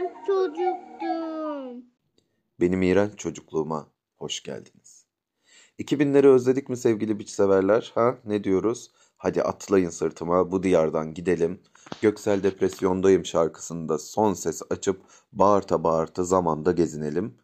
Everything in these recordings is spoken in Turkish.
iğrenç çocuktum. Benim iğrenç çocukluğuma hoş geldiniz. 2000'leri özledik mi sevgili biç severler? Ha ne diyoruz? Hadi atlayın sırtıma bu diyardan gidelim. Göksel Depresyondayım şarkısında son ses açıp bağırta bağırta zamanda gezinelim.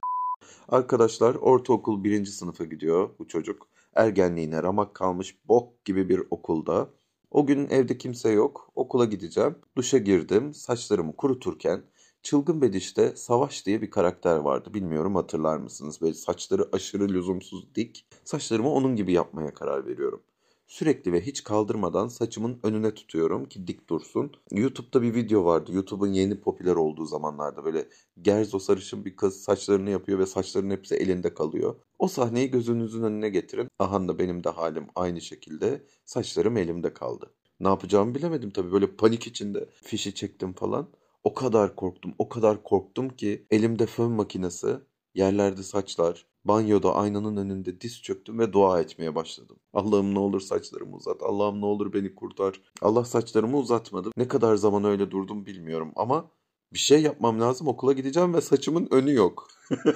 Arkadaşlar ortaokul birinci sınıfa gidiyor bu çocuk. Ergenliğine ramak kalmış bok gibi bir okulda. O gün evde kimse yok. Okula gideceğim. Duşa girdim. Saçlarımı kuruturken Çılgın Bediş'te Savaş diye bir karakter vardı. Bilmiyorum hatırlar mısınız? Böyle saçları aşırı lüzumsuz dik. Saçlarımı onun gibi yapmaya karar veriyorum. Sürekli ve hiç kaldırmadan saçımın önüne tutuyorum ki dik dursun. YouTube'da bir video vardı. YouTube'un yeni popüler olduğu zamanlarda böyle gerzo sarışın bir kız saçlarını yapıyor ve saçların hepsi elinde kalıyor. O sahneyi gözünüzün önüne getirin. Aha da benim de halim aynı şekilde saçlarım elimde kaldı. Ne yapacağımı bilemedim tabii böyle panik içinde fişi çektim falan. O kadar korktum, o kadar korktum ki elimde fön makinesi, yerlerde saçlar, banyoda aynanın önünde diz çöktüm ve dua etmeye başladım. Allah'ım ne olur saçlarımı uzat, Allah'ım ne olur beni kurtar. Allah saçlarımı uzatmadı. Ne kadar zaman öyle durdum bilmiyorum ama bir şey yapmam lazım. Okula gideceğim ve saçımın önü yok.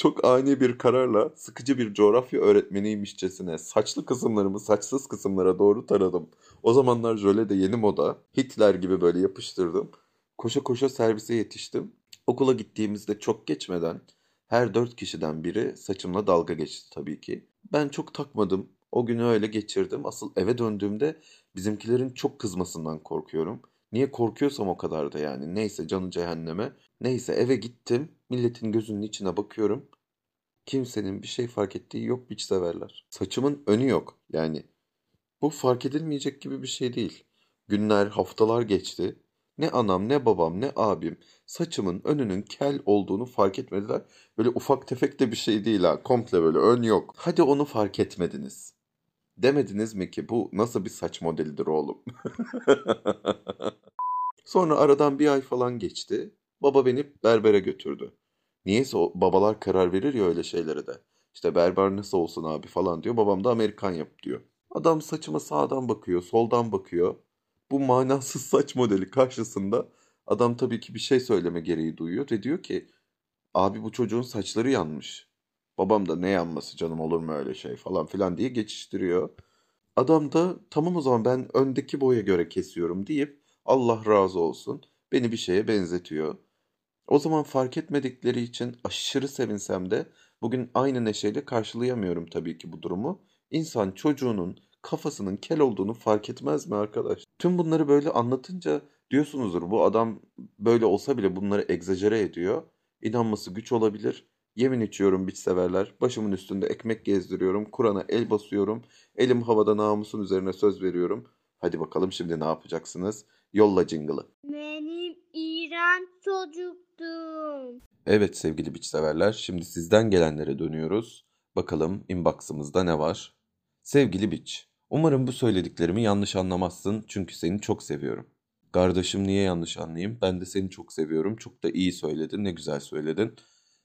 Çok ani bir kararla sıkıcı bir coğrafya öğretmeniymişçesine saçlı kısımlarımı saçsız kısımlara doğru taradım. O zamanlar jöle de yeni moda. Hitler gibi böyle yapıştırdım. Koşa koşa servise yetiştim. Okula gittiğimizde çok geçmeden her dört kişiden biri saçımla dalga geçti tabii ki. Ben çok takmadım. O günü öyle geçirdim. Asıl eve döndüğümde bizimkilerin çok kızmasından korkuyorum. Niye korkuyorsam o kadar da yani. Neyse canı cehenneme. Neyse eve gittim. Milletin gözünün içine bakıyorum. Kimsenin bir şey fark ettiği yok biç severler. Saçımın önü yok. Yani bu fark edilmeyecek gibi bir şey değil. Günler, haftalar geçti. Ne anam, ne babam, ne abim saçımın önünün kel olduğunu fark etmediler. Böyle ufak tefek de bir şey değil ha. Komple böyle ön yok. Hadi onu fark etmediniz. Demediniz mi ki bu nasıl bir saç modelidir oğlum? Sonra aradan bir ay falan geçti. Baba beni berbere götürdü. Niyeyse o babalar karar verir ya öyle şeylere de. İşte berber nasıl olsun abi falan diyor. Babam da Amerikan yap diyor. Adam saçıma sağdan bakıyor, soldan bakıyor. Bu manasız saç modeli karşısında adam tabii ki bir şey söyleme gereği duyuyor ve diyor ki abi bu çocuğun saçları yanmış. Babam da ne yanması canım olur mu öyle şey falan filan diye geçiştiriyor. Adam da tamam o zaman ben öndeki boya göre kesiyorum deyip Allah razı olsun beni bir şeye benzetiyor. O zaman fark etmedikleri için aşırı sevinsem de bugün aynı neşeyle karşılayamıyorum tabii ki bu durumu. İnsan çocuğunun kafasının kel olduğunu fark etmez mi arkadaş? Tüm bunları böyle anlatınca diyorsunuzdur bu adam böyle olsa bile bunları egzajere ediyor. İnanması güç olabilir. Yemin içiyorum biç severler. Başımın üstünde ekmek gezdiriyorum. Kur'an'a el basıyorum. Elim havada namusun üzerine söz veriyorum. Hadi bakalım şimdi ne yapacaksınız? Yolla jingle'ı. Benim iğrenç çocuktum. Evet sevgili biç severler. Şimdi sizden gelenlere dönüyoruz. Bakalım inbox'ımızda ne var? Sevgili biç. Umarım bu söylediklerimi yanlış anlamazsın çünkü seni çok seviyorum. Kardeşim niye yanlış anlayayım? Ben de seni çok seviyorum. Çok da iyi söyledin, ne güzel söyledin.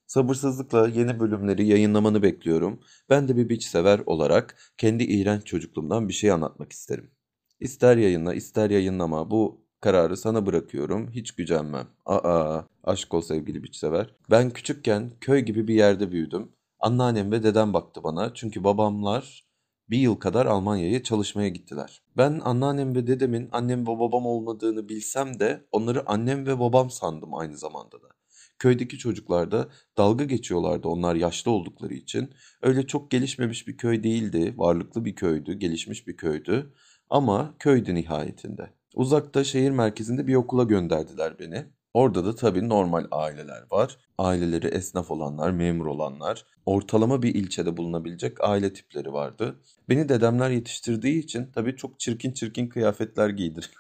Sabırsızlıkla yeni bölümleri yayınlamanı bekliyorum. Ben de bir biç sever olarak kendi iğrenç çocukluğumdan bir şey anlatmak isterim. İster yayınla, ister yayınlama. Bu kararı sana bırakıyorum. Hiç gücenmem. Aa, aşk ol sevgili biç sever. Ben küçükken köy gibi bir yerde büyüdüm. Anneannem ve dedem baktı bana. Çünkü babamlar bir yıl kadar Almanya'ya çalışmaya gittiler. Ben anneannem ve dedemin annem ve babam olmadığını bilsem de onları annem ve babam sandım aynı zamanda da. Köydeki çocuklar da dalga geçiyorlardı onlar yaşlı oldukları için. Öyle çok gelişmemiş bir köy değildi, varlıklı bir köydü, gelişmiş bir köydü. Ama köydü nihayetinde. Uzakta şehir merkezinde bir okula gönderdiler beni. Orada da tabii normal aileler var. Aileleri esnaf olanlar, memur olanlar, ortalama bir ilçede bulunabilecek aile tipleri vardı. Beni dedemler yetiştirdiği için tabii çok çirkin çirkin kıyafetler giydir.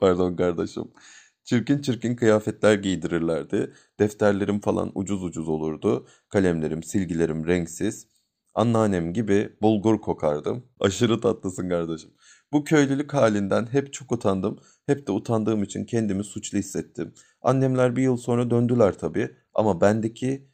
Pardon kardeşim. Çirkin çirkin kıyafetler giydirirlerdi. Defterlerim falan ucuz ucuz olurdu. Kalemlerim, silgilerim renksiz. Anneannem gibi bulgur kokardım. Aşırı tatlısın kardeşim. Bu köylülük halinden hep çok utandım. Hep de utandığım için kendimi suçlu hissettim. Annemler bir yıl sonra döndüler tabii. Ama bendeki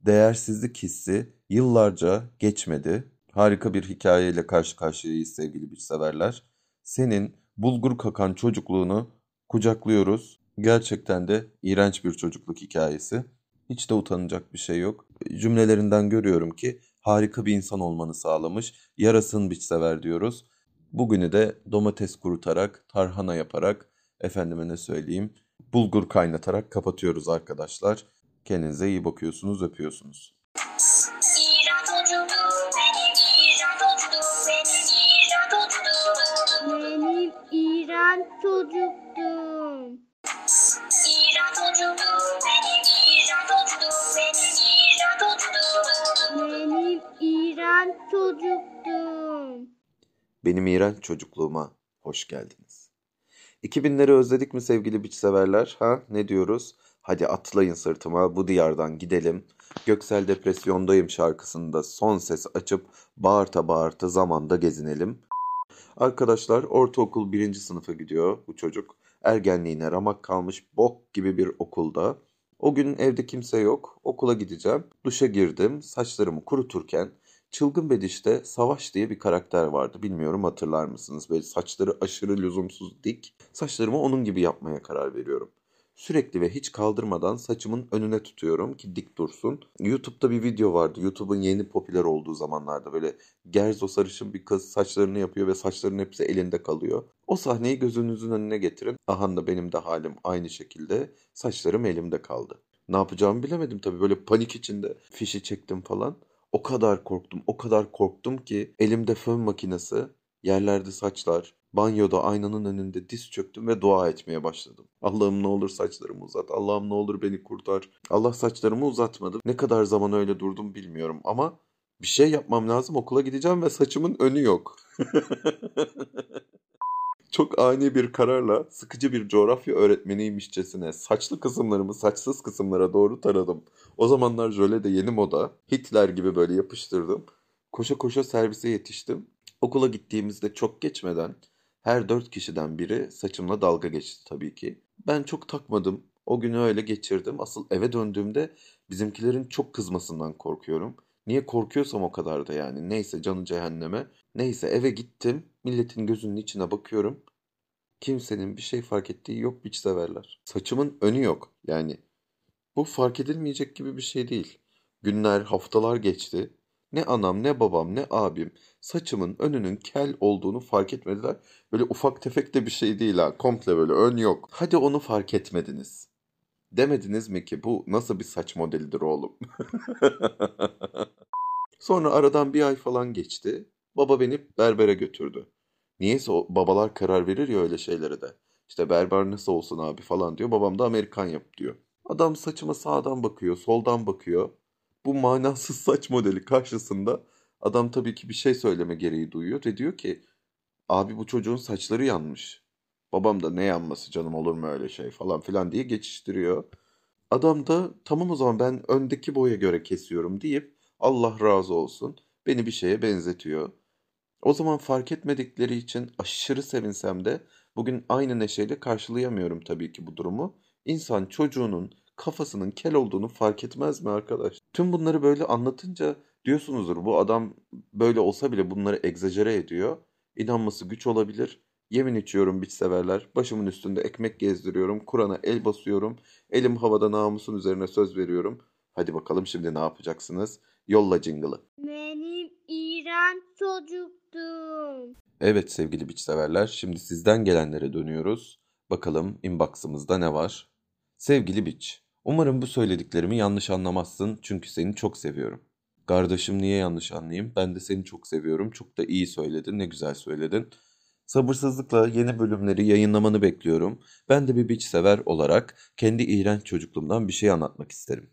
değersizlik hissi yıllarca geçmedi. Harika bir hikayeyle karşı karşıyayız sevgili bir severler. Senin bulgur kakan çocukluğunu kucaklıyoruz. Gerçekten de iğrenç bir çocukluk hikayesi. Hiç de utanacak bir şey yok. Cümlelerinden görüyorum ki harika bir insan olmanı sağlamış. Yarasın biç sever diyoruz. Bugünü de domates kurutarak, tarhana yaparak, efendime ne söyleyeyim, bulgur kaynatarak kapatıyoruz arkadaşlar. Kendinize iyi bakıyorsunuz, öpüyorsunuz. Benim İran çocukluğum Benim iğrenç çocukluğuma hoş geldiniz. 2000'leri özledik mi sevgili biç severler? Ha ne diyoruz? Hadi atlayın sırtıma bu diyardan gidelim. Göksel Depresyondayım şarkısında son ses açıp bağırta bağırta zamanda gezinelim. Arkadaşlar ortaokul birinci sınıfa gidiyor bu çocuk. Ergenliğine ramak kalmış bok gibi bir okulda. O gün evde kimse yok. Okula gideceğim. Duşa girdim. Saçlarımı kuruturken Çılgın Bediş'te Savaş diye bir karakter vardı. Bilmiyorum hatırlar mısınız? Böyle saçları aşırı lüzumsuz dik. Saçlarımı onun gibi yapmaya karar veriyorum. Sürekli ve hiç kaldırmadan saçımın önüne tutuyorum ki dik dursun. YouTube'da bir video vardı. YouTube'un yeni popüler olduğu zamanlarda böyle gerzo sarışın bir kız saçlarını yapıyor ve saçların hepsi elinde kalıyor. O sahneyi gözünüzün önüne getirin. Aha da benim de halim aynı şekilde. Saçlarım elimde kaldı. Ne yapacağımı bilemedim tabii. Böyle panik içinde fişi çektim falan. O kadar korktum, o kadar korktum ki elimde fön makinesi, yerlerde saçlar, banyoda aynanın önünde diz çöktüm ve dua etmeye başladım. Allah'ım ne olur saçlarımı uzat, Allah'ım ne olur beni kurtar. Allah saçlarımı uzatmadı. Ne kadar zaman öyle durdum bilmiyorum ama bir şey yapmam lazım. Okula gideceğim ve saçımın önü yok. Çok ani bir kararla sıkıcı bir coğrafya öğretmeniymişçesine saçlı kısımlarımı saçsız kısımlara doğru taradım. O zamanlar jöle de yeni moda. Hitler gibi böyle yapıştırdım. Koşa koşa servise yetiştim. Okula gittiğimizde çok geçmeden her dört kişiden biri saçımla dalga geçti tabii ki. Ben çok takmadım. O günü öyle geçirdim. Asıl eve döndüğümde bizimkilerin çok kızmasından korkuyorum. Niye korkuyorsam o kadar da yani. Neyse canı cehenneme. Neyse eve gittim. Milletin gözünün içine bakıyorum. Kimsenin bir şey fark ettiği yok biç severler. Saçımın önü yok. Yani bu fark edilmeyecek gibi bir şey değil. Günler, haftalar geçti. Ne anam, ne babam, ne abim saçımın önünün kel olduğunu fark etmediler. Böyle ufak tefek de bir şey değil ha. Komple böyle ön yok. Hadi onu fark etmediniz. Demediniz mi ki bu nasıl bir saç modelidir oğlum? Sonra aradan bir ay falan geçti. Baba beni berbere götürdü. Niyeyse babalar karar verir ya öyle şeylere de. İşte berber nasıl olsun abi falan diyor. Babam da Amerikan yap diyor. Adam saçıma sağdan bakıyor, soldan bakıyor. Bu manasız saç modeli karşısında adam tabii ki bir şey söyleme gereği duyuyor ve diyor ki abi bu çocuğun saçları yanmış. Babam da ne yanması canım olur mu öyle şey falan filan diye geçiştiriyor. Adam da tamam o zaman ben öndeki boya göre kesiyorum deyip Allah razı olsun beni bir şeye benzetiyor. O zaman fark etmedikleri için aşırı sevinsem de bugün aynı neşeyle karşılayamıyorum tabii ki bu durumu. İnsan çocuğunun kafasının kel olduğunu fark etmez mi arkadaş? Tüm bunları böyle anlatınca diyorsunuzdur bu adam böyle olsa bile bunları egzajere ediyor. İnanması güç olabilir. Yemin içiyorum biç severler. Başımın üstünde ekmek gezdiriyorum. Kur'an'a el basıyorum. Elim havada namusun üzerine söz veriyorum. Hadi bakalım şimdi ne yapacaksınız? Yolla jingle'ı. Benim İran çocukluğum. Evet sevgili biç severler, şimdi sizden gelenlere dönüyoruz. Bakalım inbox'ımızda ne var? Sevgili biç, umarım bu söylediklerimi yanlış anlamazsın çünkü seni çok seviyorum. Kardeşim niye yanlış anlayayım? Ben de seni çok seviyorum. Çok da iyi söyledin, ne güzel söyledin. Sabırsızlıkla yeni bölümleri yayınlamanı bekliyorum. Ben de bir biç sever olarak kendi iğrenç çocukluğumdan bir şey anlatmak isterim.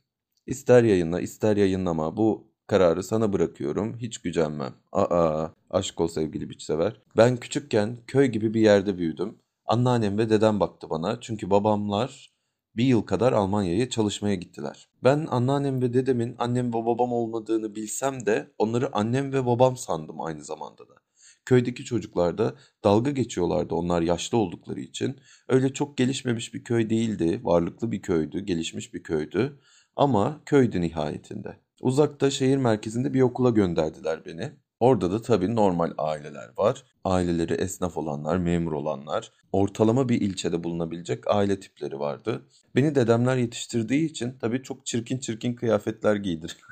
İster yayınla, ister yayınlama. Bu kararı sana bırakıyorum. Hiç gücenmem. Aa, aşk ol sevgili biç sever. Ben küçükken köy gibi bir yerde büyüdüm. Anneannem ve dedem baktı bana. Çünkü babamlar bir yıl kadar Almanya'ya çalışmaya gittiler. Ben anneannem ve dedemin annem ve babam olmadığını bilsem de onları annem ve babam sandım aynı zamanda da. Köydeki çocuklar da dalga geçiyorlardı onlar yaşlı oldukları için. Öyle çok gelişmemiş bir köy değildi, varlıklı bir köydü, gelişmiş bir köydü. Ama köydü nihayetinde. Uzakta şehir merkezinde bir okula gönderdiler beni. Orada da tabii normal aileler var. Aileleri esnaf olanlar, memur olanlar, ortalama bir ilçede bulunabilecek aile tipleri vardı. Beni dedemler yetiştirdiği için tabii çok çirkin çirkin kıyafetler giydir.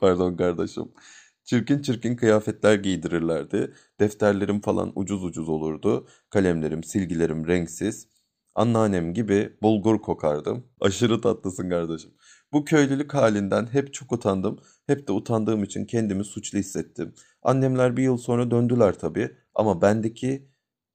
Pardon kardeşim. Çirkin çirkin kıyafetler giydirirlerdi. Defterlerim falan ucuz ucuz olurdu. Kalemlerim, silgilerim renksiz. Anneannem gibi bulgur kokardım. Aşırı tatlısın kardeşim. Bu köylülük halinden hep çok utandım. Hep de utandığım için kendimi suçlu hissettim. Annemler bir yıl sonra döndüler tabii. Ama bendeki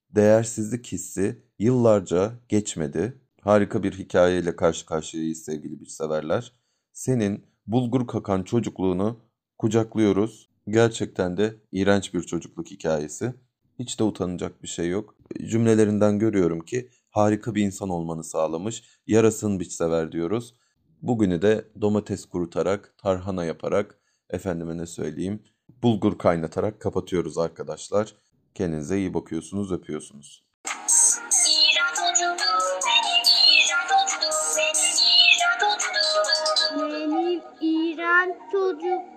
değersizlik hissi yıllarca geçmedi. Harika bir hikayeyle karşı karşıyayız sevgili bir severler. Senin bulgur kakan çocukluğunu kucaklıyoruz. Gerçekten de iğrenç bir çocukluk hikayesi. Hiç de utanacak bir şey yok. Cümlelerinden görüyorum ki harika bir insan olmanı sağlamış. Yarasın biç sever diyoruz. Bugünü de domates kurutarak, tarhana yaparak, efendime ne söyleyeyim, bulgur kaynatarak kapatıyoruz arkadaşlar. Kendinize iyi bakıyorsunuz, öpüyorsunuz. Benim İran çocukluğum